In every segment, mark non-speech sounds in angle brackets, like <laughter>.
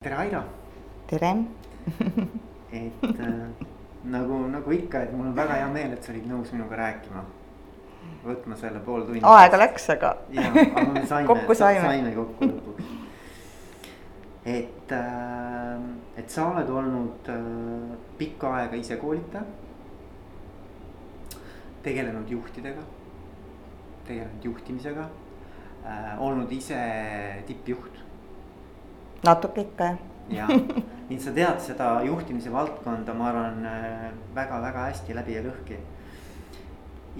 tere, Aira. tere <laughs> et äh, nagu, nagu ikka, et mul on väga hea meel, et sa olid nõus minuga rääkima. võtma selle pool tundi. aega läks, aga. <laughs> kokku saime. saime kokku lõpuks. et äh,, et sa oled olnud äh, pikka aega ise koolitaja. tegelenud juhtidega, tegelenud juhtimisega äh,, olnud ise tippjuht natuke ikka jah. jah, nii et sa tead seda juhtimise valdkonda, ma arvan väga-väga hästi läbi ja lõhki.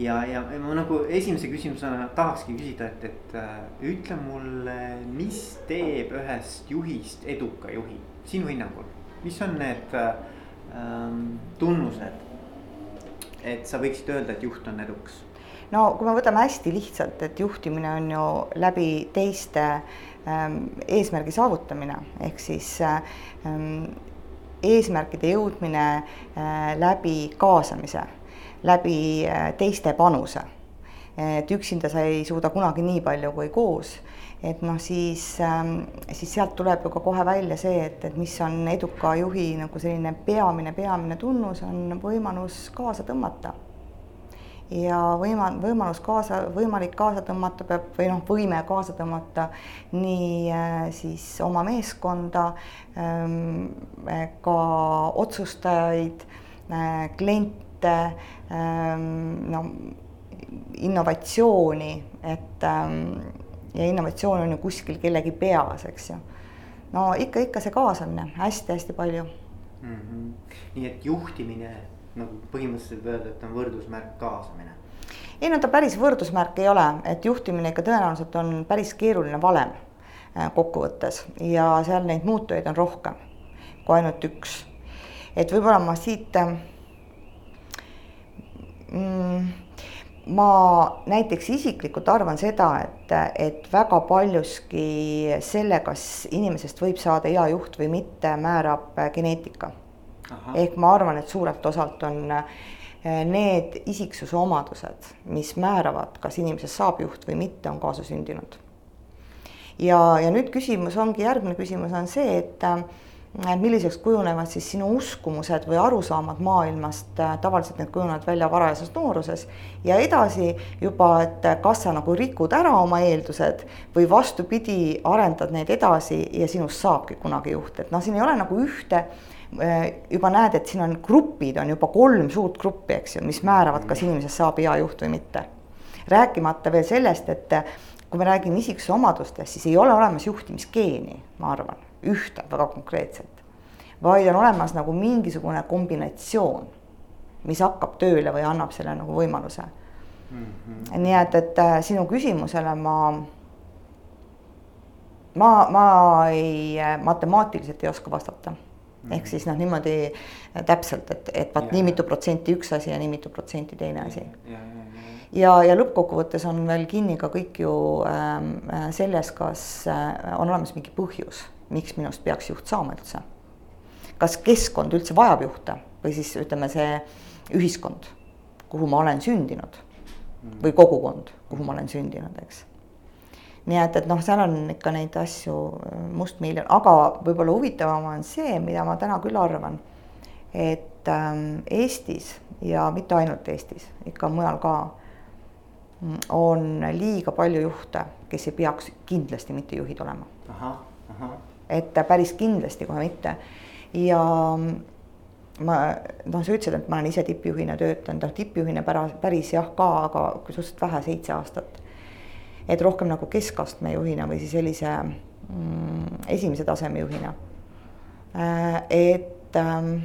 ja, ja ma nagu esimese küsimusena tahakski küsida, et, et äh, ütle mulle, mis teeb ühest juhist eduka juhi sinu hinnangul, mis on need ähm, tunnused? et sa võiksid öelda, et juht on edukas no kui me võtame hästi lihtsalt, et juhtimine on ju läbi teiste ähm, eesmärgi saavutamine. Ehk siis ähm, eesmärkide jõudmine äh, läbi kaasamise, läbi äh, teiste panuse. et üksinda sa ei suuda kunagi nii palju kui koos. Et noh, siis, ähm, siis sealt tuleb ju ka kohe välja see, et, et mis on eduka juhi nagu selline peamine, peamine tunnus, on võimalus kaasa tõmmata ja võima-, võimalus kaasa, võimalik kaasa tõmmata peab või noh, võime kaasa tõmmata nii äh, siis oma meeskonda, ähm, ka otsustajaid, äh, kliente, ähm, no innovatsiooni, et ähm, ja innovatsioon on ju kuskil kellegi peas, eks ju. no ikka, ikka see kaasamine hästi-hästi palju mm. -hmm. nii et juhtimine nagu põhimõtteliselt öelda, et on võrdusmärk kaasamine? ei no ta päris võrdusmärk ei ole, et juhtimine ikka tõenäoliselt on päris keeruline valem äh, kokkuvõttes ja seal neid muutujaid on rohkem kui ainult üks. et võib-olla ma siit äh, mm, ma näiteks isiklikult arvan seda, et, et väga paljuski selle, kas inimesest võib saada hea juht või mitte, määrab äh, geneetika ehk ma arvan, et suurelt osalt on eh, need isiksuse omadused, mis määravad, kas inimesest saab juht või mitte, on kaasasündinud. ja, ja nüüd küsimus ongi, järgmine küsimus on see, et milliseks kujunevad siis sinu uskumused või arusaamad maailmast, eh, tavaliselt need kujunevad välja varajases nooruses. Ja edasi juba, et kas sa nagu rikud ära oma eeldused või vastupidi, arendad neid edasi ja sinust saabki kunagi juht, et noh, siin ei ole nagu ühte juba näed, et siin on grupid, on juba kolm suurt gruppi, eks ju, mis määravad, kas inimesest saab hea juht või mitte. rääkimata veel sellest, et kui me räägime isiksuse omadustest, siis ei ole olemas juhtimisgeeni, ma arvan, ühte väga konkreetset. vaid on olemas nagu mingisugune kombinatsioon, mis hakkab tööle või annab selle nagu võimaluse mm. -hmm. nii et, et äh, sinu küsimusele ma ma, ma ei, matemaatiliselt ei oska vastata ehk siis noh, niimoodi äh, täpselt, et, et vaat nii mitu protsenti üks asi ja nii mitu protsenti teine asi. ja, ja lõppkokkuvõttes on veel kinni ka kõik ju ähm, äh, selles, kas äh, on olemas mingi põhjus, miks minust peaks juht saama üldse. kas keskkond üldse vajab juhte või siis ütleme, see ühiskond, kuhu ma olen sündinud või kogukond, kuhu ma olen sündinud, eks nii et, et noh, seal on ikka neid asju äh, mustmiljon, aga võib-olla huvitavam on see, mida ma täna küll arvan, et ähm, Eestis ja mitte ainult Eestis, ikka mujal ka, mm, on liiga palju juhte, kes ei peaks kindlasti mitte juhid olema. et päris kindlasti kohe mitte. Ja mm, ma noh, sa ütlesid, et ma olen ise tippjuhina töötanud, noh tippjuhina päris, päris jah ka, aga suhteliselt vähe, seitse aastat et rohkem nagu keskastme juhina või siis sellise mm, esimese taseme juhina. Äh, et ähm,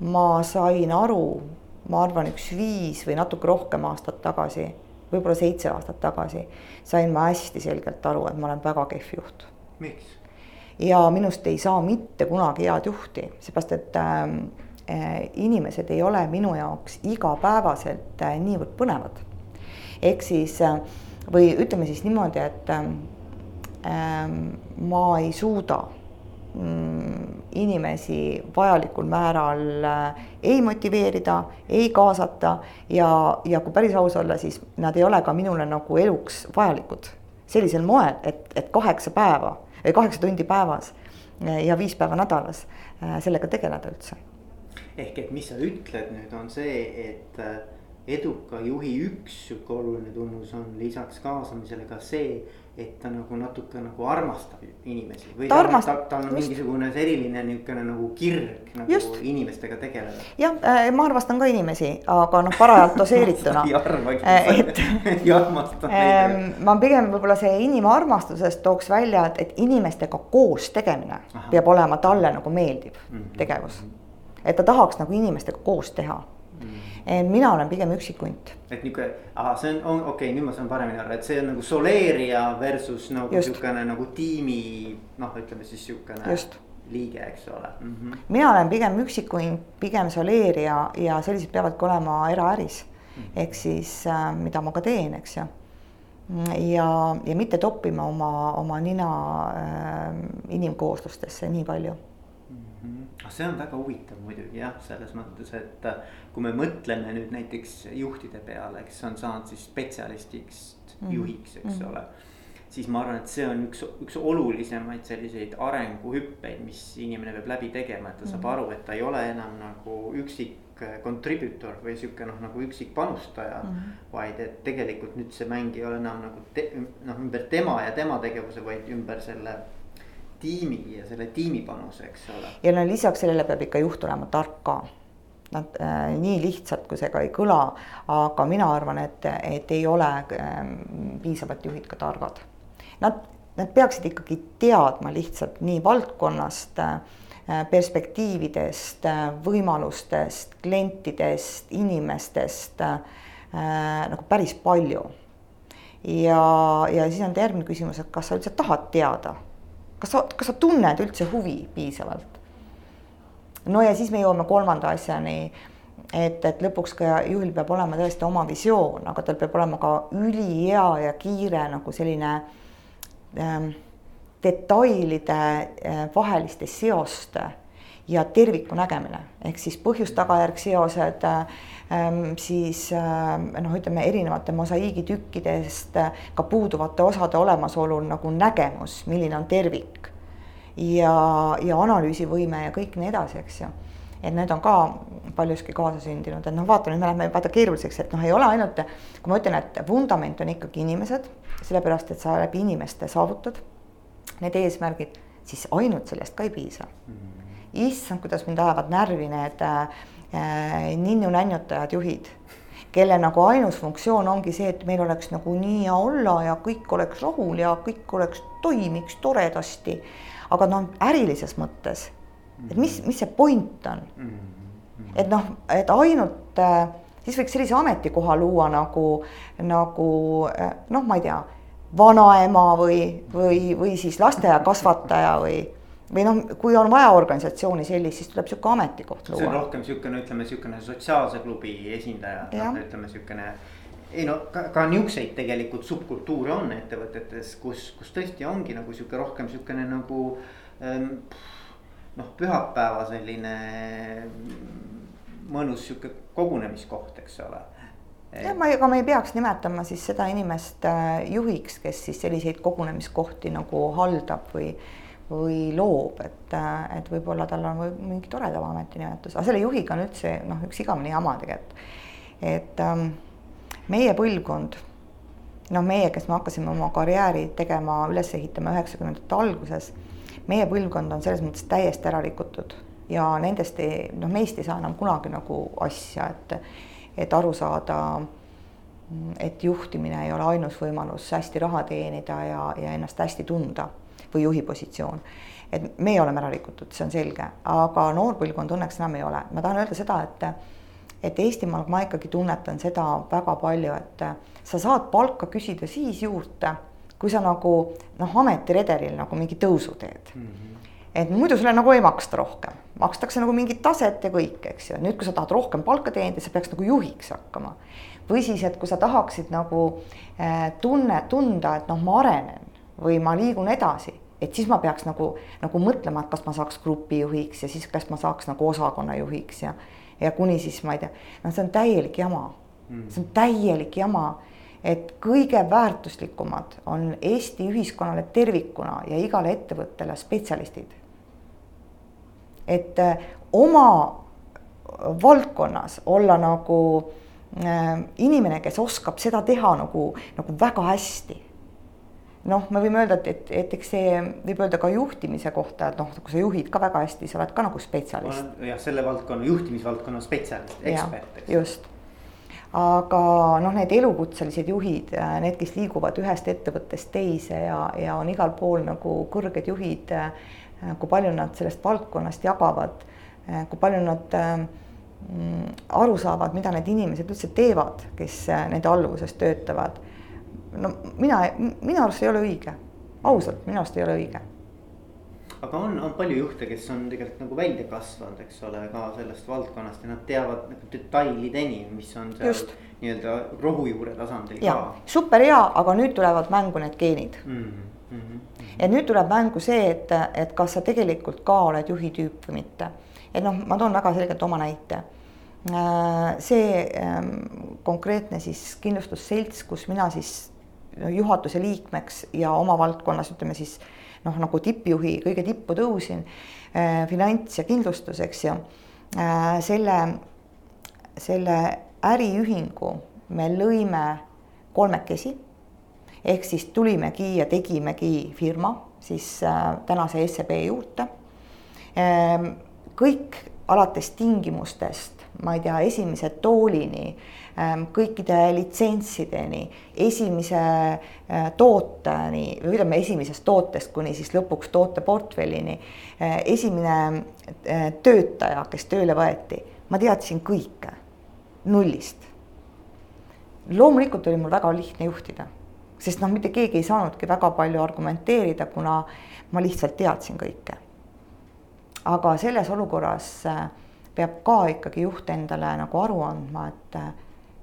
ma sain aru, ma arvan, üks viis või natuke rohkem aastat tagasi, võib-olla seitse aastat tagasi, sain ma hästi selgelt aru, et ma olen väga kehv juht. miks? ja minust ei saa mitte kunagi head juhti, seepärast et ähm, äh, inimesed ei ole minu jaoks igapäevaselt äh, niivõrd põnevad. ehk siis äh, või ütleme siis niimoodi, et ähm, ma ei suuda mm, inimesi vajalikul määral äh, ei motiveerida, ei kaasata ja, ja kui päris aus olla, siis nad ei ole ka minule nagu eluks vajalikud. sellisel moel, et, et kaheksa päeva kaheksa tundi päevas ja viis päeva nädalas sellega tegeleda üldse. ehk et mis sa ütled nüüd on see, et eduka juhi üks sihuke oluline tunnus on lisaks kaasamisele ka see, et ta nagu natuke nagu armastab inimesi. või ta, armast... ta, tal on just. mingisugune eriline niisugune nagu kirg nagu just. inimestega tegeleda. jah äh,, ma armastan ka inimesi, aga noh, parajalt doseerituna <laughs> ei arvagi äh,, et <laughs> ei armasta äh,. ma pigem võib-olla see inimarmastusest tooks välja, et, et inimestega koos tegemine Aha. peab olema talle nagu meeldiv mm -hmm. tegevus. et ta tahaks nagu inimestega koos teha. Mina olen pigem üksikunt. et nihuke, ahah, see on, on okei okay,, nüüd ma saan paremini aru, et see on nagu soleerija versus nagu sihukene nagu tiimi noh, ütleme siis sihukene. liige, eks ole mm. -hmm. mina olen pigem üksikunt, pigem soleerija ja sellised peavadki olema eraäris mm -hmm. ehk siis äh, mida ma ka teen, eks ju ja, ja mitte toppima oma, oma nina äh, inimkooslustesse nii palju ah, see on väga huvitav muidugi jah, selles mõttes, et äh, kui me mõtleme nüüd näiteks juhtide peale, kes on saanud siis spetsialistiks mm. juhiks, eks mm. ole. siis ma arvan, et see on üks, üks olulisemaid selliseid arenguhüppeid, mis inimene peab läbi tegema, et ta saab mm. aru, et ta ei ole enam nagu üksik äh, contributor või sihuke noh, nagu üksik panustaja mm. -hmm. vaid et tegelikult nüüd see mäng ei ole enam nagu noh, ümber tema ja tema tegevuse, vaid ümber selle tiimi ja selle tiimi panuse, eks ole. ja no lisaks sellele peab ikka juht olema tark ka. Nad äh, nii lihtsalt, kui see ka ei kõla, aga mina arvan, et, et ei ole äh, piisavalt juhid ka targad. Nad, nad peaksid ikkagi teadma lihtsalt nii valdkonnast äh, perspektiividest, äh, võimalustest, klientidest, inimestest äh, nagu päris palju. ja, ja siis on järgmine küsimus, et kas sa üldse tahad teada kas sa, kas sa tunned üldse huvi piisavalt? No ja siis me jõuame kolmanda asjani, et, et lõpuks ka juhil peab olema tõesti oma visioon, aga tal peab olema ka ülihea ja kiire nagu selline ähm, detailide äh, vaheliste seoste ja terviku nägemine ehk siis põhjus-tagajärg seosed äh, Ehm, siis ehm, noh, ütleme erinevate mosaiigitükkidest äh, ka puuduvate osade olemasolul nagu nägemus, milline on tervik. Ja, ja analüüsivõime ja kõik nii edasi, eks ju. et need on ka paljuski kaasasündinud, et noh, vaata nüüd me läheme vaata keeruliseks, et noh, ei ole ainult, kui ma ütlen, et vundament on ikkagi inimesed, sellepärast et sa läbi inimeste saavutad need eesmärgid, siis ainult sellest ka ei piisa mm. -hmm. issand, kuidas mind ajavad närvi need äh, ninnu-nännutajad juhid, kelle nagu ainus funktsioon ongi see, et meil oleks nagu nii hea olla ja kõik oleks rahul ja kõik oleks, toimiks toredasti. Aga noh, ärilises mõttes, et mis, mis see point on? et noh, et ainult äh, siis võiks sellise ametikoha luua nagu, nagu äh, noh, ma ei tea, vanaema või, või, või siis lasteaiakasvataja või või noh, kui on vaja organisatsiooni sellist, siis tuleb sihuke ametikoht luua. see on rohkem sihukene, ütleme sihukene sotsiaalse klubi esindaja, noh ütleme sihukene. Ei no ka, ka niukseid tegelikult subkultuure on ettevõtetes, kus, kus tõesti ongi nagu sihuke rohkem sihukene nagu ähm, noh, pühapäeva selline mõnus sihuke kogunemiskoht, eks ole jah, ma, ega me ei peaks nimetama siis seda inimest äh, juhiks, kes siis selliseid kogunemiskohti nagu haldab või või loob, et, et võib-olla tal on või mingi toredam ametinimetus, aga selle juhiga on üldse noh, üks igavene jama tegelikult. et ähm, meie põlvkond, noh, meie, kes me hakkasime oma karjääri tegema, üles ehitama üheksakümnendate alguses, meie põlvkond on selles mõttes täiesti ära rikutud. Ja nendest ei, noh, meist ei saa enam kunagi nagu asja, et, et aru saada et juhtimine ei ole ainus võimalus hästi raha teenida ja, ja ennast hästi tunda või juhi positsioon. et meie oleme ära rikutud, see on selge, aga noor põlvkond õnneks enam ei ole, ma tahan öelda seda, et et Eestimaal ma ikkagi tunnetan seda väga palju, et sa saad palka küsida siis juurde, kui sa nagu noh, ametiredelil nagu mingi tõusu teed mm. -hmm. et muidu sulle nagu ei maksta rohkem, makstakse nagu mingit taset ja kõik, eks ju, nüüd, kui sa tahad rohkem palka teenida, sa peaks nagu juhiks hakkama. või siis, et kui sa tahaksid nagu äh, tunne, tunda, et noh, ma arenen või ma liigun edasi et siis ma peaks nagu, nagu mõtlema, et kas ma saaks grupijuhiks ja siis kas ma saaks nagu osakonnajuhiks ja, ja kuni siis ma ei tea, noh, see on täielik jama. Mm.. see on täielik jama, et kõige väärtuslikumad on Eesti ühiskonnale tervikuna ja igale ettevõttele spetsialistid, et äh, oma valdkonnas olla nagu äh, inimene, kes oskab seda teha nagu, nagu väga hästi noh, me võime öelda, et, et, et eks see võib öelda ka juhtimise kohta, et noh, kui sa juhid ka väga hästi, sa oled ka nagu spetsialist. jah, selle valdkonna, juhtimisvaldkonna spetsialist, ekspert, eks. just, aga noh, need elukutselised juhid, need, kes liiguvad ühest ettevõttest teise ja, ja on igal pool nagu kõrged juhid. kui palju nad sellest valdkonnast jagavad, kui palju nad mm, aru saavad, mida need inimesed üldse teevad, kes nende alluvuses töötavad no mina, minu arust ei ole õige, ausalt, minu arust ei ole õige aga on, on palju juhte, kes on tegelikult nagu välja kasvanud, eks ole, ka sellest valdkonnast ja nad teavad nagu detailideni, mis on seal nii-öelda rohujuure tasandil ja, ka. super hea, aga nüüd tulevad mängu need geenid mm. -hmm. et nüüd tuleb mängu see, et, et kas sa tegelikult ka oled juhi tüüp või mitte. et noh, ma toon väga selgelt oma näite äh, see ähm, konkreetne siis kindlustusselts, kus mina siis juhatuse liikmeks ja oma valdkonnas ütleme siis noh, nagu tippjuhi kõige tippu tõusin äh,, finants ja kindlustus, eks ju äh,. selle, selle äriühingu me lõime kolmekesi. ehk siis tulimegi ja tegimegi firma siis äh, tänase SEB juurde äh,. kõik alates tingimustest, ma ei tea, esimese toolini Ähm, kõikide litsentsideni, esimese äh, tooteni või ütleme, esimesest tootest kuni siis lõpuks tooteportfellini. Äh, esimene äh, töötaja, kes tööle võeti, ma teadsin kõike nullist. loomulikult oli mul väga lihtne juhtida, sest noh, mitte keegi ei saanudki väga palju argumenteerida, kuna ma lihtsalt teadsin kõike. Aga selles olukorras peab ka ikkagi juht endale nagu aru andma, et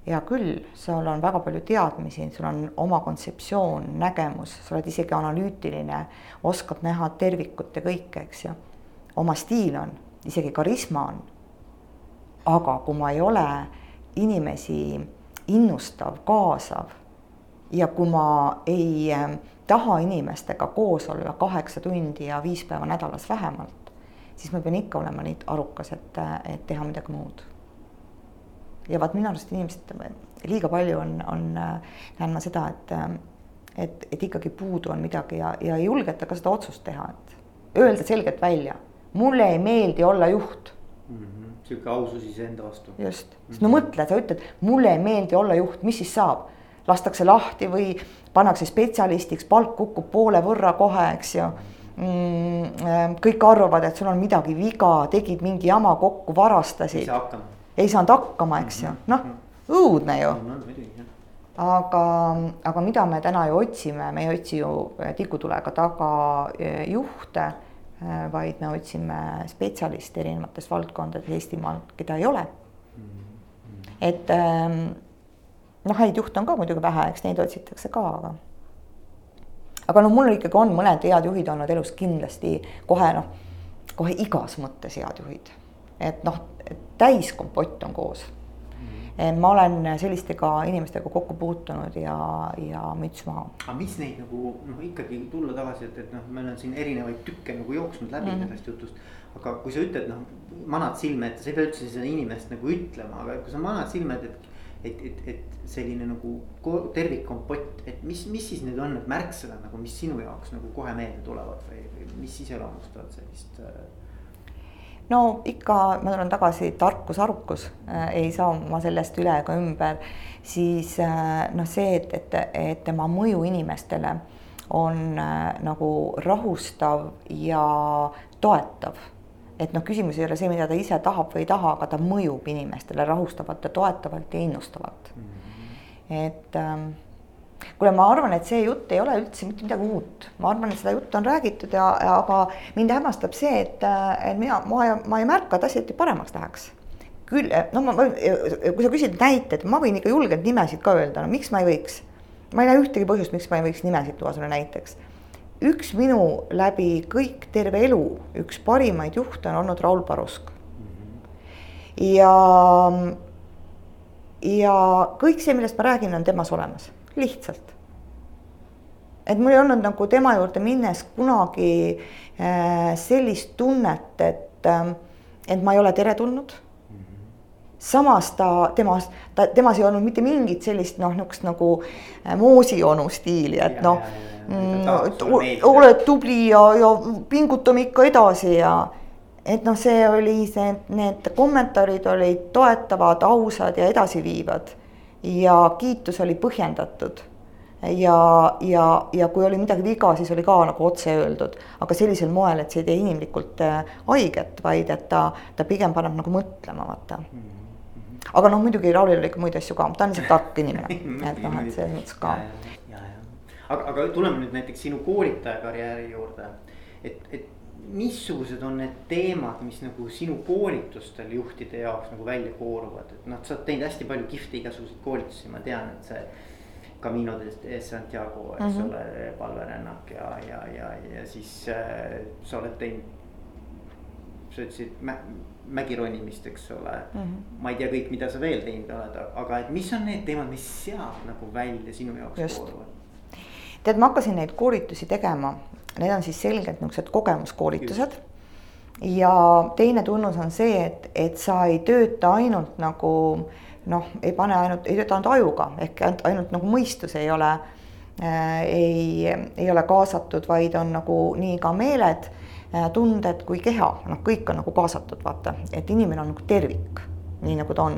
hea küll, sul on väga palju teadmisi, sul on oma kontseptsioon, nägemus, sa oled isegi analüütiline, oskad näha tervikut ja kõike, eks ju. oma stiil on, isegi karisma on. aga kui ma ei ole inimesi innustav, kaasav ja kui ma ei äh, taha inimestega koos olla kaheksa tundi ja viis päeva nädalas vähemalt, siis ma pean ikka olema nii arukas, et, et teha midagi muud ja vaat minu arust inimesed, liiga palju on, on, näen ma seda, et, et, et ikkagi puudu on midagi ja, ja ei julgeta ka seda otsust teha, et öelda selgelt välja, mulle ei meeldi olla juht mm. -hmm. sihuke ausus iseenda vastu. just, sest no mõtle, sa ütled, mulle ei meeldi olla juht, mis siis saab? lastakse lahti või pannakse spetsialistiks, palk kukub poole võrra kohe, eks ju mm,. Kõik arvavad, et sul on midagi viga, tegid mingi jama kokku, varastasid. ei saa hakkama ei saanud hakkama, eks ju, mhm. noh õudne ju. aga, aga mida me täna ju otsime, me ei otsi ju tikutulega taga e, juhte, e, vaid me otsime spetsialiste erinevates valdkondades Eestimaal, keda ei ole. Mhm. et ehm, noh, häid juhte on ka muidugi vähe, eks neid otsitakse ka, aga aga noh, mul ikkagi on mõned head juhid olnud elus kindlasti kohe noh, kohe igas mõttes head juhid et noh, täiskompott on koos mm.. ma olen sellistega inimestega kokku puutunud ja, ja müts maha. aga mis neid nagu noh, ikkagi tulla tagasi, et, et noh, meil on siin erinevaid tükke nagu jooksnud läbi mm -hmm. sellest jutust. aga kui sa ütled noh, manad silme ette, sa ei pea üldse seda inimest nagu ütlema, aga kui sa manad silme ette, et et, et, et selline nagu tervikkompott, et mis, mis siis need on need märksõnad nagu, mis sinu jaoks nagu kohe meelde tulevad või, või mis iseloomustavad sellist äh, no ikka ma tulen tagasi, tarkus, arukus äh,, ei saa ma sellest üle ega ümber. siis äh, noh, see, et, et, et tema mõju inimestele on äh, nagu rahustav ja toetav. Et noh, küsimus ei ole see, mida ta ise tahab või ei taha, aga ta mõjub inimestele rahustavalt ja toetavalt ja innustavalt mm. -hmm. et ähm, kuule, ma arvan, et see jutt ei ole üldse mitte midagi uut, ma arvan, et seda juttu on räägitud ja, ja aga mind hämmastab see, et, et mina, ma, ma ei märka, et asjad paremaks läheks. küll, no ma, kui sa küsid näiteid, ma võin ikka julgelt nimesid ka öelda, no miks ma ei võiks. ma ei näe ühtegi põhjust, miks ma ei võiks nimesid tuua sulle näiteks. Üks minu läbi kõik terve elu, üks parimaid juhte on olnud Raul Parusk. ja, ja kõik see, millest ma räägin, on temas olemas lihtsalt. et mul ei olnud nagu tema juurde minnes kunagi äh, sellist tunnet, et äh,, et ma ei ole teretulnud samas ta, temas, ta, temas ei olnud mitte mingit sellist noh, niisugust nagu äh, moosionu stiili, et noh. Mm, oled tubli ja, ja pingutame ikka edasi ja et noh, see oli see, need kommentaarid olid toetavad, ausad ja edasiviivad. ja kiitus oli põhjendatud ja, ja, ja kui oli midagi viga, siis oli ka nagu otse öeldud, aga sellisel moel, et see ei tee inimlikult äh, haiget, vaid et ta, ta pigem paneb nagu mõtlema, vaata mm. -hmm aga noh, muidugi Raulil oli ikka muid asju ka, ta on lihtsalt tark inimene, <laughs> et noh, et selles mõttes ka. aga, aga tuleme nüüd näiteks sinu koolitaja karjääri juurde. et, et missugused on need teemad, mis nagu sinu koolitustel juhtide jaoks nagu välja kooruvad, et noh, sa oled teinud hästi palju kihvte igasuguseid koolitusi, ma tean, et see. Camino de Santiago, eks mm -hmm. ole, palverännak ja, ja, ja, ja siis äh, sa oled teinud. sa ütlesid mägironimist, eks ole mm. -hmm. ma ei tea kõik, mida sa veel teinud oled, aga et mis on need teemad, mis sealt nagu välja sinu jaoks kooruvad? tead, ma hakkasin neid koolitusi tegema, need on siis selgelt niisugused kogemuskoolitused. ja teine tunnus on see, et, et sa ei tööta ainult nagu noh, ei pane ainult, ei tööta ainult ajuga ehk ainult, ainult nagu mõistus ei ole äh,. ei, ei ole kaasatud, vaid on nagu nii ka meeled tunded kui keha, noh, kõik on nagu kaasatud, vaata, et inimene on nagu tervik, nii nagu ta on.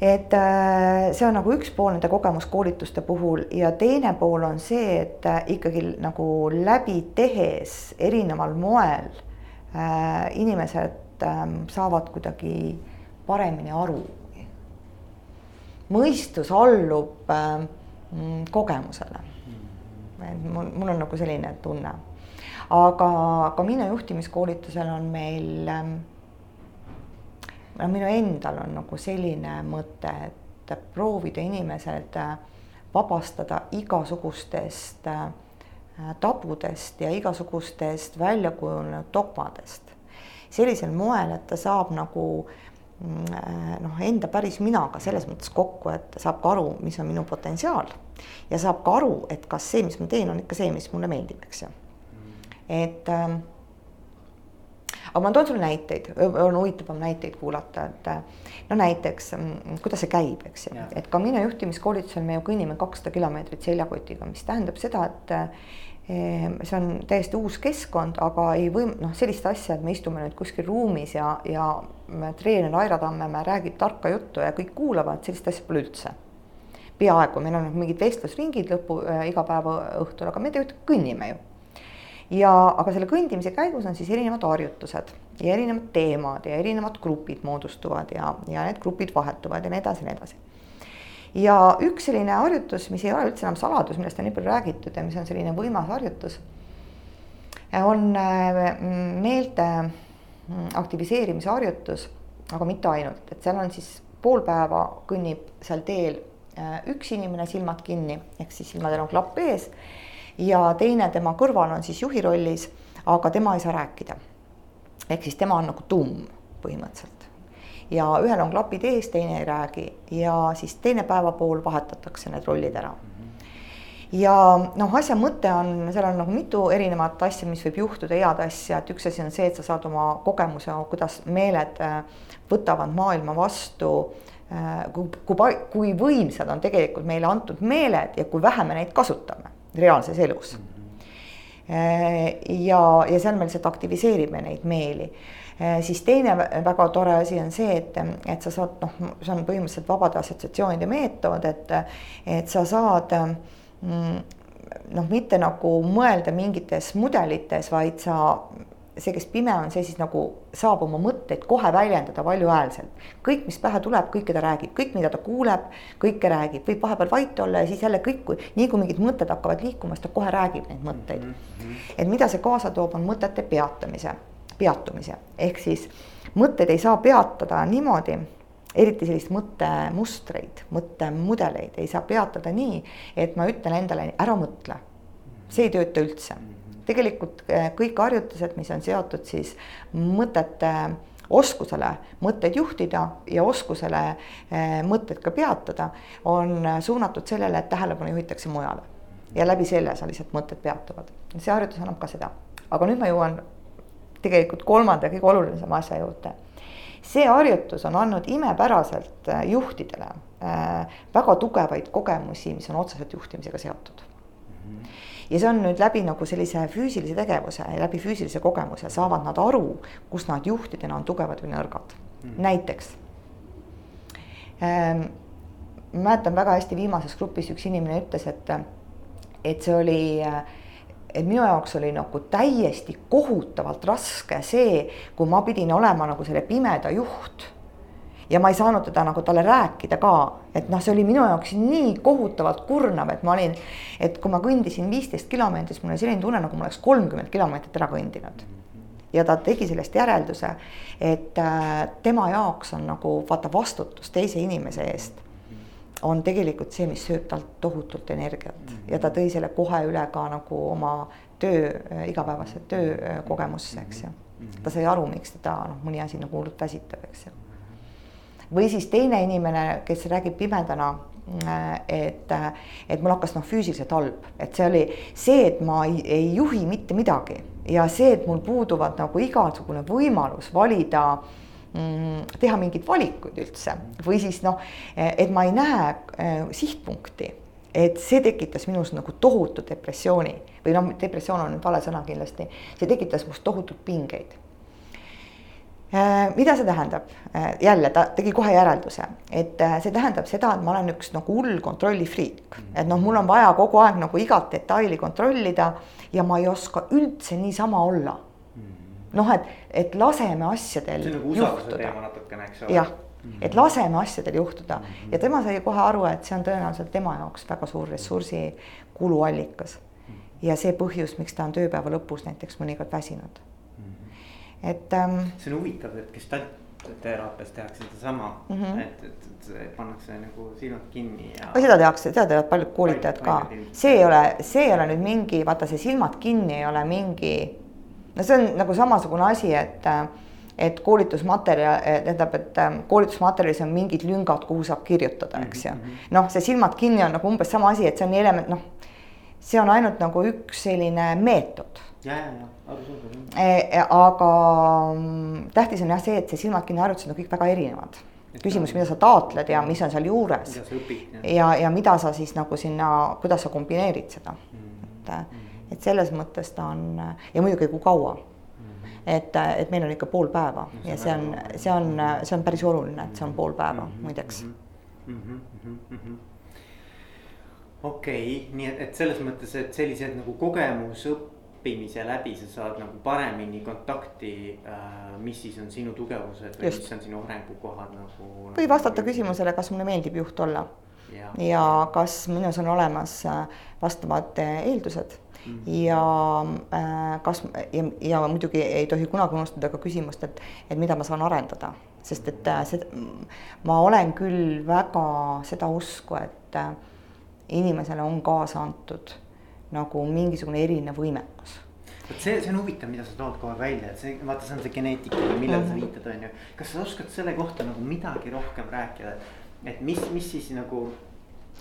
et äh, see on nagu üks pool nende kogemuskoolituste puhul ja teine pool on see, et äh, ikkagi nagu läbi tehes erineval moel äh, inimesed äh, saavad kuidagi paremini aru. mõistus allub äh, kogemusele. et mul, mul on nagu selline tunne aga ka minu juhtimiskoolitusel on meil ähm,, no minu endal on nagu selline mõte, et proovida inimesed äh, vabastada igasugustest äh, tabudest ja igasugustest välja kujunenud dogmadest. sellisel moel, et ta saab nagu mm, äh, noh, enda päris minaga selles mõttes kokku, et saab ka aru, mis on minu potentsiaal ja saab ka aru, et kas see, mis ma teen, on ikka see, mis mulle meeldib, eks ju et ähm, aga ma toon sulle näiteid, on huvitavam näiteid kuulata, et äh, no näiteks mm, kuidas see käib, eks ju, et ka minu juhtimiskoolitusel me ju kõnnime kakssada kilomeetrit seljakotiga, mis tähendab seda, et äh, see on täiesti uus keskkond, aga ei võim-, noh, sellist asja, et me istume nüüd kuskil ruumis ja, ja treener Aira Tammemäe räägib tarka juttu ja kõik kuulavad, sellist asja pole üldse. peaaegu, meil on mingid vestlusringid lõpu äh, iga päeva õhtul, aga me tegelikult kõnnime ju ja, aga selle kõndimise käigus on siis erinevad harjutused ja erinevad teemad ja erinevad grupid moodustuvad ja, ja need grupid vahetuvad ja nii edasi ja nii edasi. ja üks selline harjutus, mis ei ole üldse enam saladus, millest on nii palju räägitud ja mis on selline võimas harjutus, on äh, meelte mm, aktiviseerimise harjutus, aga mitte ainult, et seal on siis pool päeva kõnnib seal teel äh, üks inimene, silmad kinni, ehk siis silmadel on klapp ees ja teine tema kõrval on siis juhi rollis, aga tema ei saa rääkida. ehk siis tema on nagu tumm põhimõtteliselt. ja ühel on klapid ees, teine ei räägi ja siis teine päevapool vahetatakse need rollid ära ja noh, asja mõte on, seal on nagu mitu erinevat asja, mis võib juhtuda, head asja, et üks asi on see, et sa saad oma kogemuse, kuidas meeled äh, võtavad maailma vastu. Äh, kui, kui, kui võimsad on tegelikult meile antud meeled ja kui vähe me neid kasutame reaalses elus. ja, ja seal me lihtsalt aktiviseerime neid meeli siis teine väga tore asi on see, et, et sa saad noh, see on põhimõtteliselt vabade assotsiatsioonide meetod, et, et sa saad mm, noh, mitte nagu mõelda mingites mudelites, vaid sa see, kes pime on, see siis nagu saab oma mõtteid kohe väljendada valjuhäälselt. kõik, mis pähe tuleb, kõike ta räägib, kõik, mida ta kuuleb, kõike räägib, võib vahepeal vait olla ja siis jälle kõik, nii kui mingid mõtted hakkavad liikuma, siis ta kohe räägib neid mõtteid mm. -hmm. et mida see kaasa toob, on mõtete peatamise, peatumise, ehk siis mõtteid ei saa peatada niimoodi eriti sellist mõttemustreid, mõttemudeleid ei saa peatada nii, et ma ütlen endale ära mõtle. see ei tööta üldse tegelikult eh, kõik harjutused, mis on seotud siis mõtete oskusele mõtteid juhtida ja oskusele eh, mõtteid ka peatada, on suunatud sellele, et tähelepanu juhitakse mujale. ja läbi selle sa lihtsalt mõtted peatuvad. see harjutus annab ka seda, aga nüüd ma jõuan tegelikult kolmanda kõige olulisema asja juurde. see harjutus on andnud imepäraselt äh, juhtidele äh, väga tugevaid kogemusi, mis on otseselt juhtimisega seotud ja see on nüüd läbi nagu sellise füüsilise tegevuse ja läbi füüsilise kogemuse saavad nad aru, kus nad juhtidena on tugevad või nõrgad mm.. näiteks ähm, mäletan väga hästi viimases grupis üks inimene ütles, et, et see oli, et minu jaoks oli nagu täiesti kohutavalt raske see, kui ma pidin olema nagu selle pimeda juht. Ja ma ei saanud teda nagu talle rääkida ka, et noh, see oli minu jaoks nii kohutavalt kurnav, et ma olin, et kui ma kõndisin viisteist kilomeetrit, mul oli selline tunne, nagu ma oleks kolmkümmend kilomeetrit ära kõndinud ja ta tegi sellest järelduse, et äh, tema jaoks on nagu vaata vastutus teise inimese eest on tegelikult see, mis sööb talt tohutult energiat ja ta tõi selle kohe üle ka nagu oma töö, äh, igapäevase töökogemusse, eks ju. Ta sai aru, miks teda noh, mõni asi nagu hullult väsitab, eks ju. Või siis teine inimene, kes räägib pimedana äh, et, äh, et mul hakkas noh, füüsiliselt halb, et see oli see, et ma ei, ei juhi mitte midagi. Ja see, et mul puuduvad nagu igasugune võimalus valida Mm, teha mingeid valikuid üldse. Või siis noh, et ma ei näe äh, sihtpunkti, et see tekitas minus nagu tohutu depressiooni. Või noh, depressioon on vale sõna kindlasti, see tekitas must tohutult pingeid mida see tähendab? Äh, jälle ta tegi kohe järelduse, et see tähendab seda, et ma olen üks nagu hull kontrollifriik, et noh, mul on vaja kogu aeg nagu igat detaili kontrollida ja ma ei oska üldse niisama olla noh, et, et laseme asjadel. nagu ole. jah, et laseme asjadel juhtuda mm -hmm. ja tema sai kohe aru, et see on tõenäoliselt tema jaoks väga suur ressursi kuluallikas. ja see põhjus, miks ta on tööpäeva lõpus näiteks mõnikord väsinud. Et ähm,. see on huvitav, et gestaltteraapias tehakse sedasama mm, -hmm. et, et, et pannakse nagu silmad kinni ja. seda tehakse, seda teevad paljud koolitajad ka, see ei ole, see ei ole nüüd mingi, vaata see silmad kinni ei ole mingi no see on nagu samasugune asi, et et koolitusmaterjal, tähendab, et koolitusmaterjalis on mingid lüngad, kuhu saab kirjutada, eks ju. Mhm, mhm. noh, see silmad kinni on nagu umbes sama asi, et see on element, noh, see on ainult nagu üks selline meetod. ja, ja, ja, arusaadav. E, e, aga mm, tähtis on jah see, et see silmad kinni harjutused on kõik väga erinevad küsimus, mida sa taotled ja mis on seal juures. ja, ja mida sa siis nagu sinna, kuidas sa kombineerid seda mm, -hmm. et mm -hmm et selles mõttes ta on ja muidugi, kui kaua et, et meil on ikka pool päeva no, ja see on, see on, see on päris oluline, et see on pool päeva mm -hmm. muideks mm -hmm.. Mm -hmm. Okei okay,, nii et, et selles mõttes, et sellised nagu kogemusõppimise läbi sa saad nagu paremini kontakti äh,. mis siis on sinu tugevused või Just. mis on sinu arengukohad nagu. või vastata nagu... küsimusele, kas mulle meeldib juht olla. ja, ja kas minus on olemas äh, vastavad äh, eeldused ja äh, kas ja, ja muidugi ei tohi kunagi unustada ka küsimust, et, et mida ma saan arendada, sest et see, ma olen küll väga seda usku, et inimesele on kaasa antud nagu mingisugune erinev võimekus vot see, see on huvitav, mida sa tood aeg välja, et see, vaata, see on see geneetika, millele mm -hmm. sa mhm. viitad, on ju. kas sa oskad selle kohta nagu midagi rohkem rääkida, et mis, mis siis nagu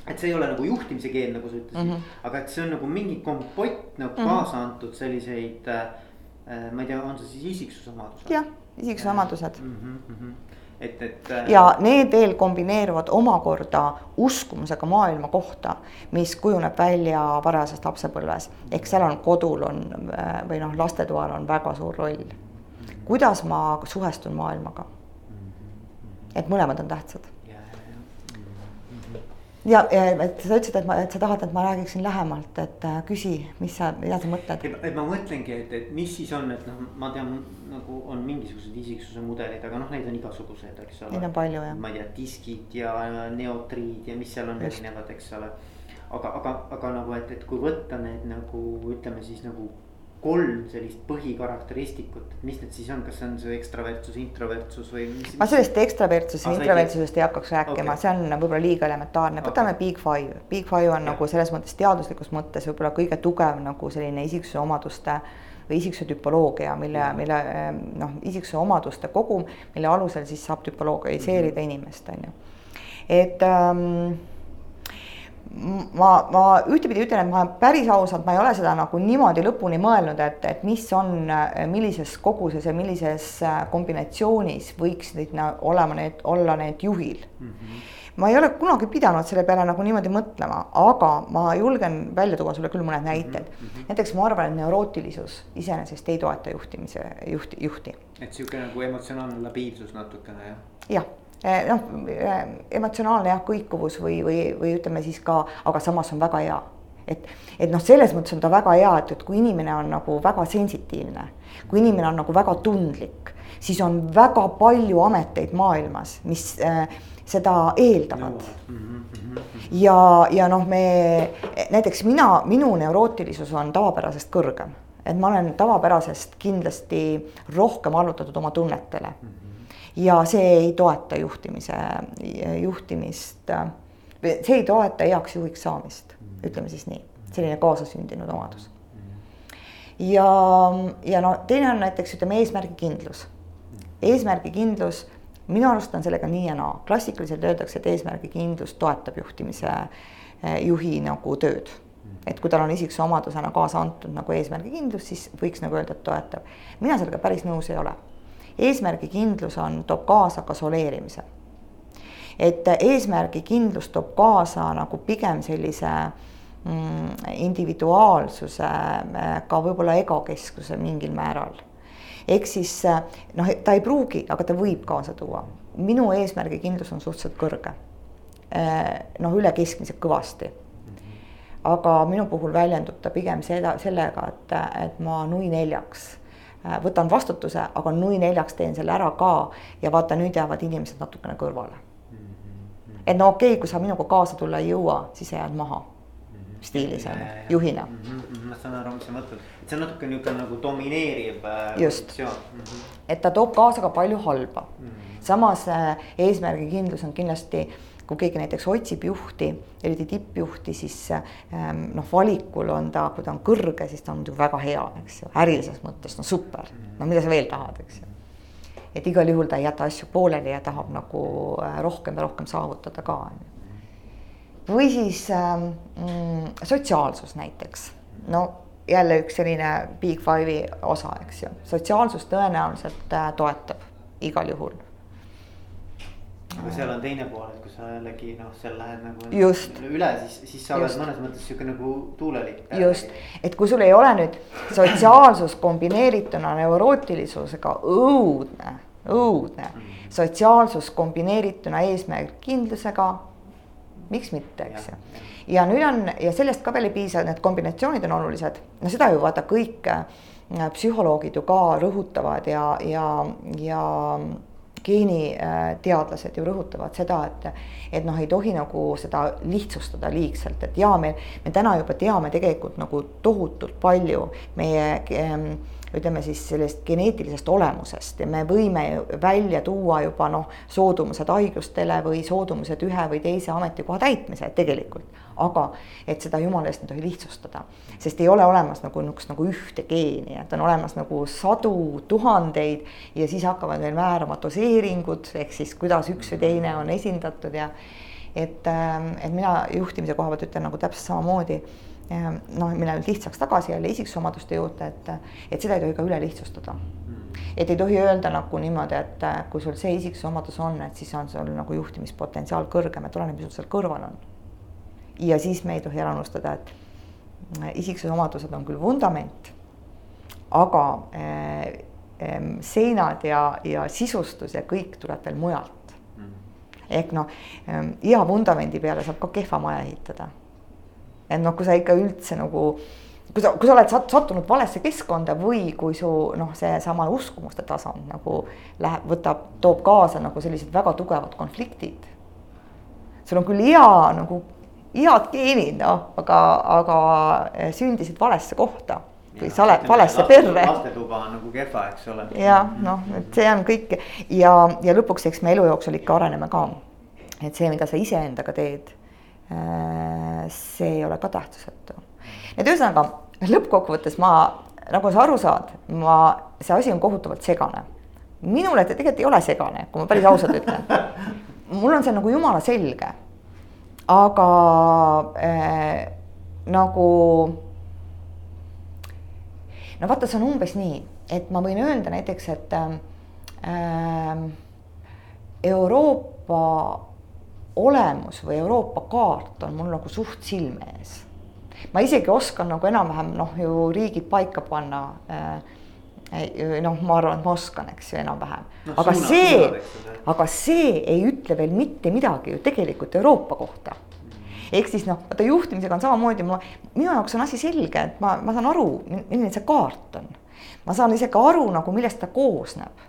et see ei ole nagu juhtimise keel, nagu sa ütlesid mm, -hmm. aga et see on nagu mingi kompott nagu mm -hmm. kaasa antud selliseid äh,. ma ei tea, on see siis isiksusomadused? jah, isiksusomadused mm. -hmm, mm -hmm et, et äh.... ja need veel kombineeruvad omakorda uskumusega maailma kohta, mis kujuneb välja varajases lapsepõlves. ehk seal on kodul on äh, või noh, lastetoal on väga suur roll. kuidas ma suhestun maailmaga? et mõlemad on tähtsad ja, et sa ütlesid, et ma, et sa tahad, et ma räägiksin lähemalt, et äh, küsi, mis sa, mida sa mõtled? et ma mõtlengi, et, et mis siis on, et noh, ma tean nagu on mingisugused isiksuse mudelid, aga noh, neid on igasuguseid, eks ole. Neid on palju jah. ma ei tea, diskid ja neotriid ja mis seal on erinevad, eks ole. aga, aga, aga nagu, et, et kui võtta need nagu ütleme siis nagu kolm sellist põhikarakteristikut, mis need siis on, kas see on see ekstravertsus, introvertsus või mis? ma sellest ekstravertsus ja introvertsusest ei hakkaks rääkima okay., see on võib-olla liiga elementaarne, võtame okay. Big Five. Big Five on ja. nagu selles mõttes teaduslikus mõttes võib-olla kõige tugev nagu selline isiksuse omaduste või isiksuse tüpoloogia, mille, mille noh, isiksuse omaduste kogum, mille alusel siis saab tüpoloogiseerida mm -hmm. inimest, on ju. et ähm, ma, ma ühtepidi ütlen, et ma päris ausalt, ma ei ole seda nagu niimoodi lõpuni mõelnud, et, et mis on, millises koguses ja millises kombinatsioonis võiks neid olema need, olla need juhil mm. -hmm ma ei ole kunagi pidanud selle peale nagu niimoodi mõtlema, aga ma julgen välja tuua sulle küll mõned näited mm. -hmm. näiteks ma arvan, et neurootilisus iseenesest ei toeta juhtimise juhti, juhti. et sihuke nagu emotsionaalne labiilsus natukene jah? jah noh, eh, emotsionaalne jah, kõikuvus või, või, või ütleme siis ka, aga samas on väga hea. et, et noh, selles mõttes on ta väga hea, et, et kui inimene on nagu väga sensitiivne, kui inimene on nagu väga tundlik, siis on väga palju ameteid maailmas, mis äh, seda eeldavad mm. -hmm. ja, ja noh, me näiteks mina, minu neurootilisus on tavapärasest kõrgem, et ma olen tavapärasest kindlasti rohkem allutatud oma tunnetele mm. Ja see ei toeta juhtimise, juhtimist, see ei toeta heaks juhiks saamist mm, ütleme siis nii, selline kaasasündinud omadus. ja, ja no teine on näiteks ütleme eesmärgikindlus, eesmärgikindlus minu arust on sellega nii ja naa, klassikaliselt öeldakse, et eesmärgikindlus toetab juhtimise eh, juhi nagu tööd. et kui tal on isiksuse omadusena kaasa antud nagu eesmärgikindlus, siis võiks nagu öelda, et toetab. mina sellega päris nõus ei ole. Eesmärgikindlus on, toob kaasa ka soleerimise. et eesmärgikindlus toob kaasa nagu pigem sellise mm, individuaalsuse, eh, ka võib-olla egokesksuse mingil määral ehk siis noh, ta ei pruugi, aga ta võib kaasa tuua. minu eesmärgikindlus on suhteliselt kõrge. Äh, noh, üle keskmise kõvasti. aga minu puhul väljendub ta pigem seda, sellega, et, et ma nui neljaks äh, võtan vastutuse, aga nui neljaks teen selle ära ka ja vaata, nüüd jäävad inimesed natukene kõrvale. et no okei okay,, kui sa minuga kaasa tulla ei jõua, siis sa jääd maha stiilis on juhina mm. -hmm, ma saan aru, mis sa mõtled, et see on natuke niisugune nagu domineeriv äh, just mm, -hmm. et ta toob kaasa ka palju halba mm. -hmm. samas äh, eesmärgikindlus on kindlasti kui keegi näiteks otsib juhti, eriti tippjuhti, siis ähm, noh, valikul on ta, kui ta on kõrge, siis ta on muidugi väga hea, eks ju, ärilises mõttes, no super, no mida sa veel tahad, eks ju. et igal juhul ta ei jäta asju pooleli ja tahab nagu äh, rohkem ja rohkem saavutada ka, on ju või siis ähm, mm, sotsiaalsus näiteks, no jälle üks selline big five'i osa, eks ju, sotsiaalsus tõenäoliselt äh, toetab igal juhul. aga seal on teine pool, et jällegi noh, seal lähed nagu just. üle, siis, siis sa oled mõnes mõttes sihuke nagu tuulelipp. just, et kui sul ei ole nüüd sotsiaalsus kombineerituna neurootilisusega õudne, õudne mm. -hmm. sotsiaalsus kombineerituna eesmärgikindlusega miks mitte, eks ju. ja nüüd on ja sellest ka veel ei piisa, need kombinatsioonid on olulised, no seda ju vaata kõik äh, psühholoogid ju ka rõhutavad ja, ja, ja geeniteadlased ju rõhutavad seda, et, et noh, ei tohi nagu seda lihtsustada liigselt, et jaa, me, me täna juba teame tegelikult nagu tohutult palju meie ähm, ütleme siis sellest geneetilisest olemusest ja me võime välja tuua juba noh, soodumused haigustele või soodumused ühe või teise ametikoha täitmise tegelikult. aga et seda jumala eest ei tohi lihtsustada, sest ei ole olemas nagu niisugust nagu ühte geeni, et on olemas nagu sadu, tuhandeid ja siis hakkavad veel määrama doseeringud, ehk siis kuidas üks või teine on esindatud ja et, ähm, et mina juhtimise koha pealt ütlen nagu täpselt samamoodi noh, mille nüüd lihtsaks tagasi jälle isiksusomaduste juurde, et, et seda ei tohi ka üle lihtsustada. et ei tohi öelda nagu niimoodi, et kui sul see isiksusomadus on, et siis on sul nagu juhtimispotentsiaal kõrgem, et oleneb, mis sul seal kõrval on. ja siis me ei tohi ära unustada, et isiksusomadused on küll vundament, aga äh, seinad ja, ja sisustus ja kõik tuleb veel mujalt. ehk noh, hea vundamendi peale saab ka kehva maja ehitada et noh, kui sa ikka üldse nagu kui sa, kui sa oled sat, sattunud valesse keskkonda või kui su noh, seesama uskumuste tasand nagu läheb, võtab, toob kaasa nagu sellised väga tugevad konfliktid. sul on küll hea nagu head geenid, noh, aga, aga sündisid valesse kohta või sa oled valesse perre. lastetuba on nagu kehva, eks ole. jah, noh, et see on kõik ja, ja lõpuks, eks me elu jooksul ikka areneme ka. et see, mida sa iseendaga teed see ei ole ka tähtsusetu. et ühesõnaga lõppkokkuvõttes ma, nagu sa aru saad, ma, see asi on kohutavalt segane. minule ta tegelikult ei ole segane, kui ma päris ausalt ütlen. <laughs> mul on see nagu jumala selge. aga äh, nagu no vaata, see on umbes nii, et ma võin öelda näiteks, et äh, Euroopa olemus või Euroopa kaart on mul nagu suht silme ees. ma isegi oskan nagu enam-vähem noh, ju riigid paika panna äh, noh, ma arvan, et ma oskan, eks ju, enam-vähem no,. aga suuna, see, aga see ei ütle veel mitte midagi ju tegelikult Euroopa kohta ehk siis noh, vaata juhtimisega on samamoodi, ma, minu jaoks on asi selge, et ma, ma saan aru, milline see kaart on. ma saan isegi aru nagu, millest ta koosneb.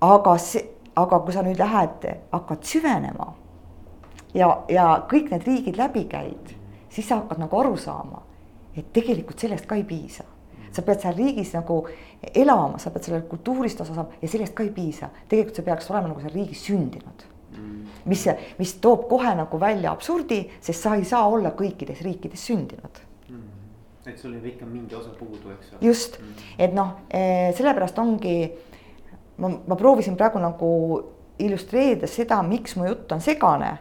aga see, aga kui sa nüüd lähed, hakkad süvenema ja, ja kõik need riigid läbi käid, siis sa hakkad nagu aru saama, et tegelikult sellest ka ei piisa. Sa pead seal riigis nagu elama, sa pead selle kultuurist osa saama ja sellest ka ei piisa. tegelikult sa peaks olema nagu seal riigis sündinud. Mis, mis toob kohe nagu välja absurdi, sest sa ei saa olla kõikides riikides sündinud. Mm.. et sul jääb ikka mingi osa puudu, eks ole. just. Mm., et noh, eh, sellepärast ongi, ma, ma proovisin praegu nagu illustreerida seda, miks mu jutt on segane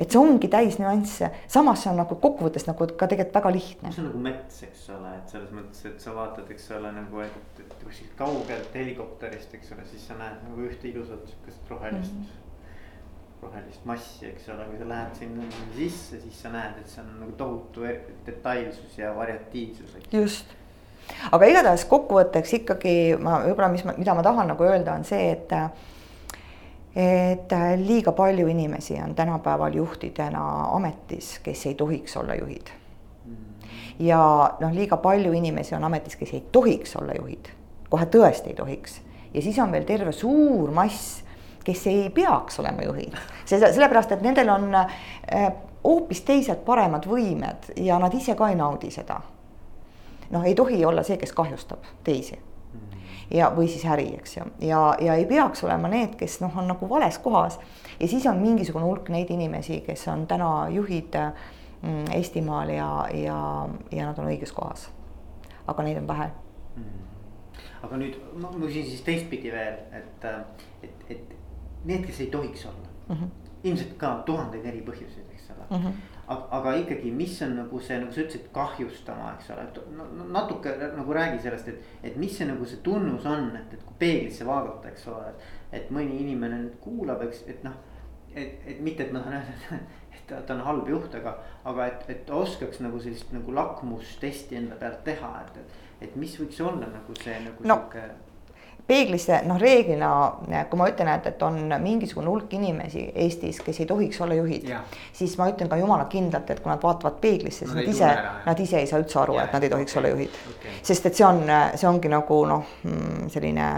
et see ongi täis nüansse, samas see on nagu kokkuvõttes nagu ka tegelikult väga lihtne. see on nagu mets, eks ole, et selles mõttes, et sa vaatad, eks ole, nagu, et, et kuskilt kaugelt helikopterist, eks ole, siis sa näed nagu ühte ilusat sihukest rohelist mm. -hmm. rohelist massi, eks ole, kui sa lähed sinna sisse, siis sa näed, et see on nagu tohutu e-, detailsus ja variatiivsus. just, aga igatahes kokkuvõtteks ikkagi ma võib-olla, mis ma, mida ma tahan nagu öelda, on see, et et äh, liiga palju inimesi on tänapäeval juhtidena ametis, kes ei tohiks olla juhid. ja noh, liiga palju inimesi on ametis, kes ei tohiks olla juhid, kohe tõesti ei tohiks. ja siis on veel terve suur mass, kes ei peaks olema juhid, sellepärast et nendel on äh, hoopis teised paremad võimed ja nad ise ka ei naudi seda. noh, ei tohi olla see, kes kahjustab teisi ja, või siis äri, eks ju, ja, ja ei peaks olema need, kes noh, on nagu vales kohas. ja siis on mingisugune hulk neid inimesi, kes on täna juhid mm, Eestimaal ja, ja, ja nad on õiges kohas. aga neid on vähe mm.. aga nüüd ma küsin siis teistpidi veel, et, et, et need, kes ei tohiks olla mm, -hmm. ilmselt ka tuhandeid eri põhjuseid, eks ole mm. -hmm aga, aga ikkagi, mis on nagu see, nagu sa ütlesid, kahjustama, eks ole, et no, natuke nagu räägi sellest, et. et mis see nagu see tunnus on, et, et kui peeglisse vaadata, eks ole, et, et mõni inimene nüüd kuulab, eks, et noh. et, et mitte, et ma tahan öelda, et ta, ta on halb juht, aga, aga et, et oskaks nagu sellist nagu lakmustesti enda pealt teha, et, et. et mis võiks olla nagu see nagu no. sihuke peeglisse noh, reeglina kui ma ütlen, et, et on mingisugune hulk inimesi Eestis, kes ei tohiks olla juhid, siis ma ütlen ka jumala kindlalt, et kui nad vaatavad peeglisse, siis no, nad ise, nad ise ei saa üldse aru, et nad ei tohiks okay. olla juhid okay.. sest et see on, see ongi nagu noh, mm, selline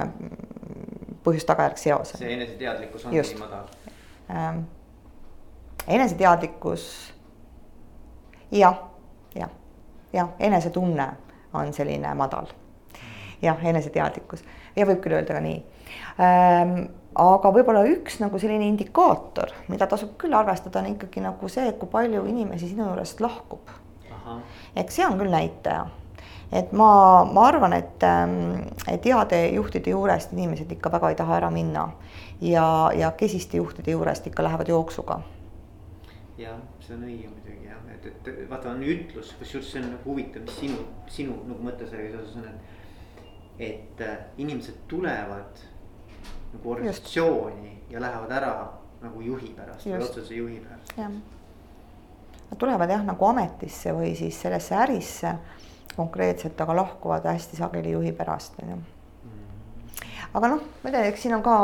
põhjus-tagajärg seos. see eneseteadlikkus ongi Just. madal ähm,. eneseteadlikkus jah, jah, jah, enesetunne on selline madal. jah, eneseteadlikkus ja võib küll öelda ka nii. Ähm, aga võib-olla üks nagu selline indikaator, mida tasub küll arvestada, on ikkagi nagu see, kui palju inimesi sinu juurest lahkub. eks see on küll näitaja, et ma, ma arvan, et, ähm, et heade juhtide juurest inimesed ikka väga ei taha ära minna. Ja, ja kesiste juhtide juurest ikka lähevad jooksuga. jah, see on õige muidugi jah, et, et vaata on ütlus, kusjuures see on nagu huvitav, mis sinu, sinu nagu mõte sellega seoses on, et et äh, inimesed tulevad nagu organisatsiooni Just. ja lähevad ära nagu juhi pärast Just. või otsese juhi pärast. Nad tulevad jah, nagu ametisse või siis sellesse ärisse konkreetselt, aga lahkuvad hästi sageli juhi pärast, on ju. Mm. aga noh, ma ei tea, eks siin on ka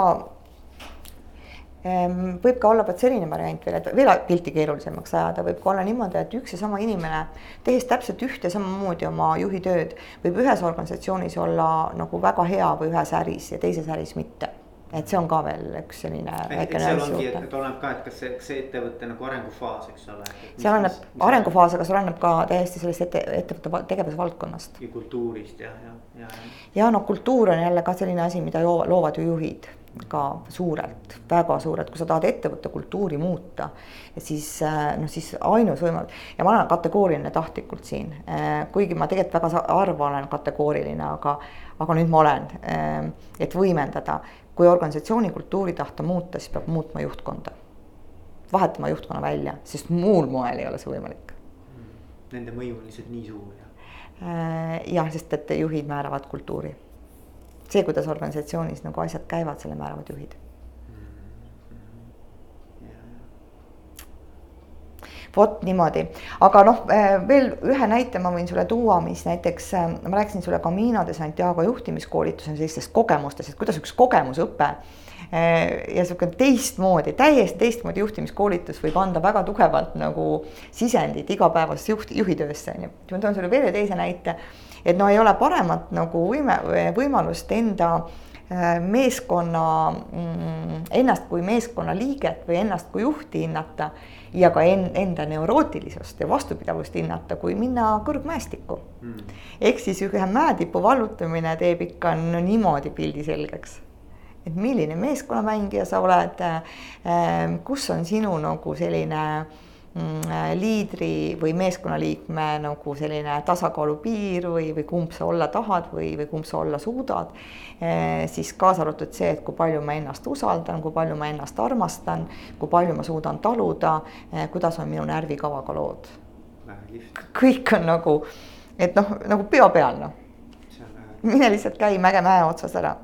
võib ka olla vot selline variant veel, et veel pilti keerulisemaks ajada, võib ka olla niimoodi, et üks ja sama inimene, tehes täpselt ühte samamoodi oma juhi tööd, võib ühes organisatsioonis olla nagu väga hea või ühes äris ja teises äris mitte et see on ka veel üks selline väike nüanss juurde. et oleneb ka, et kas see, kas see ettevõtte nagu arengufaas, eks ole. see oleneb arengufaas, aga see oleneb ka täiesti sellest ette, ettevõtte tegevusvaldkonnast. ja kultuurist ja, ja, ja. ja no kultuur on jälle ka selline asi, mida loovad ju juhid ka suurelt, väga suurelt, kui sa tahad ettevõtte kultuuri muuta, siis äh, noh, siis ainus võimalus ja ma olen kategooriline tahtlikult siin, äh, kuigi ma tegelikult väga harva olen kategooriline, aga, aga nüüd ma olen, äh, et võimendada, kui organisatsiooni kultuuri tahta muuta, siis peab muutma juhtkonda vahetama juhtkonna välja, sest muul moel ei ole see võimalik. Nende mõju on lihtsalt nii suur ja. Äh, jah, sest et juhid määravad kultuuri. See, kuidas organisatsioonis nagu asjad käivad, selle määravad juhid. Vot niimoodi, aga noh, äh, veel ühe näite ma võin sulle tuua, mis näiteks äh, ma rääkisin sulle Camino de Santiago juhtimiskoolituse sellistest kogemustest, et kuidas üks kogemusõpe äh, ja sihuke teistmoodi, täiesti teistmoodi juhtimiskoolitus võib anda väga tugevalt nagu sisendit igapäevasesse juht, juhitöösse on ju. ma toon sulle veel teise näite, et no ei ole paremat nagu võime, võimalust enda meeskonna, mm, ennast kui meeskonna liiget või ennast kui juhti hinnata ja ka en, enda neurootilisust ja vastupidavust hinnata, kui minna kõrgmäestikku mm.. ehk siis ühe mäetipu vallutamine teeb ikka no niimoodi pildi selgeks. Et milline meeskonnamängija sa oled, äh, kus on sinu nagu selline mm, liidri või meeskonnaliikme nagu selline tasakaalu piir või, või kumb sa olla tahad või, või kumb sa olla suudad Eh, siis kaasa arvatud see, et kui palju ma ennast usaldan, kui palju ma ennast armastan, kui palju ma suudan taluda, eh, kuidas on minu närvikavaga lood. kõik on nagu, et noh, nagu peo peal noh. mine lihtsalt käi mäge mäe otsas ära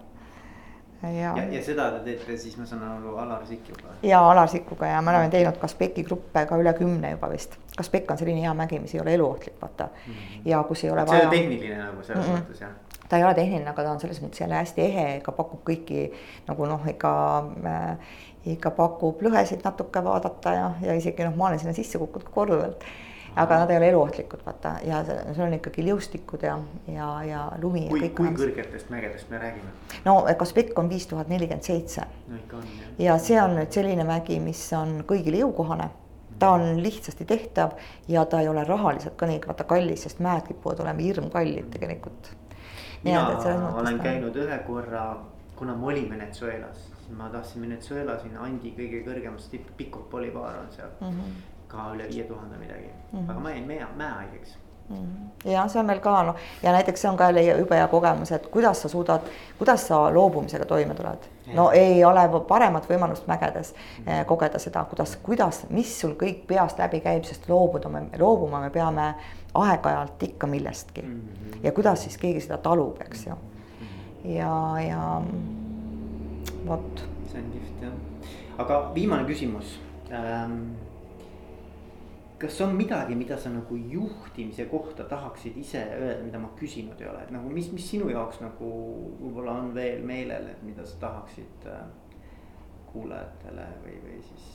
ja, ja, ja seda te teete siis, ma saan aru, Alar Sikuga? ja Alar Sikuga ja me oleme teinud Kaspeki gruppe ka üle kümne juba vist. Kaspekk on selline hea mägi, mis ei ole eluohtlik, vaata mm. -hmm. ja kus ei ole vaja. see on tehniline nagu selles mm -mm. mõttes jah ta ei ole tehniline, aga ta on selles mõttes jälle hästi ehe, ega pakub kõiki nagu noh, ikka äh, ikka pakub lõhesid natuke vaadata ja, ja isegi noh, ma olen sinna sisse kukkunud korduvalt. Aga nad ei ole eluohtlikud, vaata ja seal on ikkagi liustikud ja, ja, ja lumi. kui, kui on... kõrgetest mägedest me räägime? no Kaspekk on viis tuhat nelikümmend seitse. no ikka on jah. ja see on nüüd selline mägi, mis on kõigile jõukohane ta on lihtsasti tehtav ja ta ei ole rahaliselt ka nii vaata kallis, sest mäed kipuvad olema hirmkallid tegelikult mina olen käinud ühe korra, kuna me olime Venezuelas, siis ma tahtsin Venezuela sinna Andi kõige kõrgemasse tippu, Pico Bolivar on seal mm. -hmm. Ka üle viie tuhande midagi mm, -hmm. aga ma jäin mäe, mäehaigeks. -hmm. ja see on meil ka noh, ja näiteks see on ka jälle jube hea kogemus, et kuidas sa suudad, kuidas sa loobumisega toime tuled. no ei ole paremat võimalust mägedes mm -hmm. kogeda seda, kuidas, kuidas, mis sul kõik peast läbi käib, sest loobuda me, loobuma me peame aeg-ajalt ikka millestki. -hmm. ja kuidas siis keegi seda talub, eks ju. ja, ja vot. see on kihvt jah, aga viimane küsimus ähm, kas on midagi, mida sa nagu juhtimise kohta tahaksid ise öelda, mida ma küsinud ei ole, et nagu mis, mis sinu jaoks nagu võib-olla on veel meelel, et mida sa tahaksid äh, kuulajatele või, või siis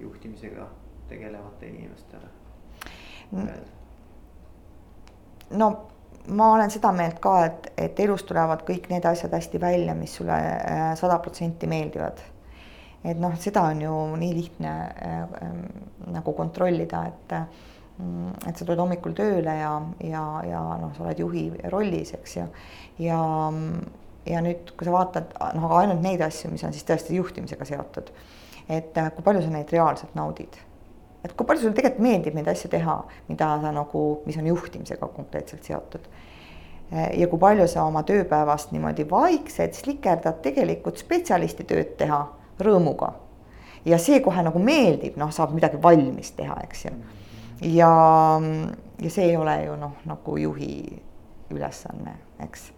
juhtimisega tegelevate inimestele no ma olen seda meelt ka, et, et elus tulevad kõik need asjad hästi välja, mis sulle äh, sada protsenti meeldivad. Et noh, seda on ju nii lihtne äh, äh, nagu kontrollida, et mm, et sa tuled hommikul tööle ja, ja, ja noh, sa oled juhi rollis, eks ju. ja, ja nüüd, kui sa vaatad noh, aga ainult neid asju, mis on siis tõesti juhtimisega seotud. et äh, kui palju sa neid reaalselt naudid et kui palju sulle tegelikult meeldib neid asju teha, mida sa nagu, mis on juhtimisega konkreetselt seotud. ja kui palju sa oma tööpäevast niimoodi vaikselt slikerdad tegelikult spetsialisti tööd teha rõõmuga. ja see kohe nagu meeldib, noh, saab midagi valmis teha, eks ju. ja, ja see ei ole ju noh, nagu juhi ülesanne, eks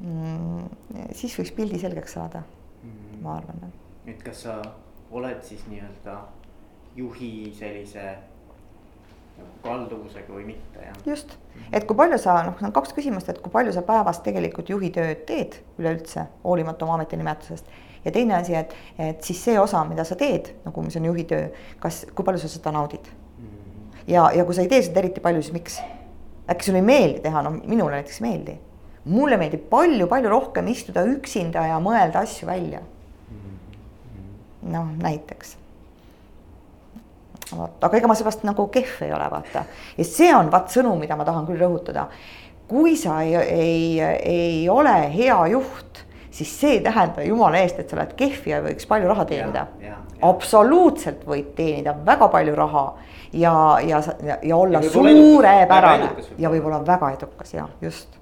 mm,. siis võiks pildi selgeks saada, ma arvan. et kas sa oled siis nii-öelda juhi sellise kalduvusega või mitte, jah. just, et kui palju sa noh, on kaks küsimust, et kui palju sa päevas tegelikult juhi tööd teed üleüldse, hoolimata oma ametinimetusest. Ja teine asi, et, et siis see osa, mida sa teed, nagu mis on juhi töö, kas, kui palju sa seda naudid mm.? ja, ja kui sa ei tee seda eriti palju, siis miks? äkki sulle ei meeldi teha, no minule näiteks ei meeldi. mulle meeldib palju-palju rohkem istuda üksinda ja mõelda asju välja. Mm-hmm. noh, näiteks vot, aga ega ma seepärast nagu kehv ei ole, vaata. ja see on vaat sõnum, mida ma tahan küll rõhutada. kui sa ei, ei, ei ole hea juht, siis see ei tähenda jumala eest, et sa oled kehv ja võiks palju raha teenida. absoluutselt võid teenida väga palju raha ja, ja, ja, olla ja suurepärane ja võib-olla väga edukas ja just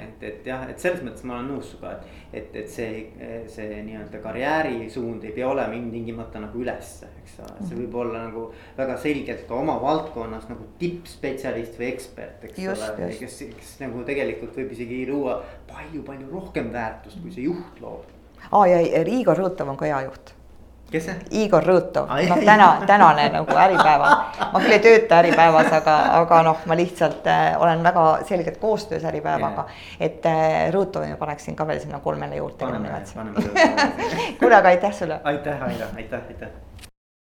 et, et jah, et selles mõttes ma olen nõus sinuga, et, et, et see, see nii-öelda karjäärisuund ei pea olema ilmtingimata nagu ülesse, eks ole, see võib olla nagu väga selgelt ka oma valdkonnas nagu tippspetsialist või ekspert, eks just, ole. kes, kes nagu tegelikult võib isegi luua palju-palju rohkem väärtust, kui see juht loob. aa ja Igor Rõõtav on ka hea juht kes see? Igor Rõõtov, noh täna, tänane nagu Äripäeva, ma küll ei tööta Äripäevas, aga, aga noh, ma lihtsalt äh, olen väga selgelt koostöös Äripäevaga yeah.. et äh, Rõõtovi ma paneksin ka veel sinna kolmele juurde. <laughs> kuule, aga aitäh sulle. aitäh, Aira, aitäh, aitäh.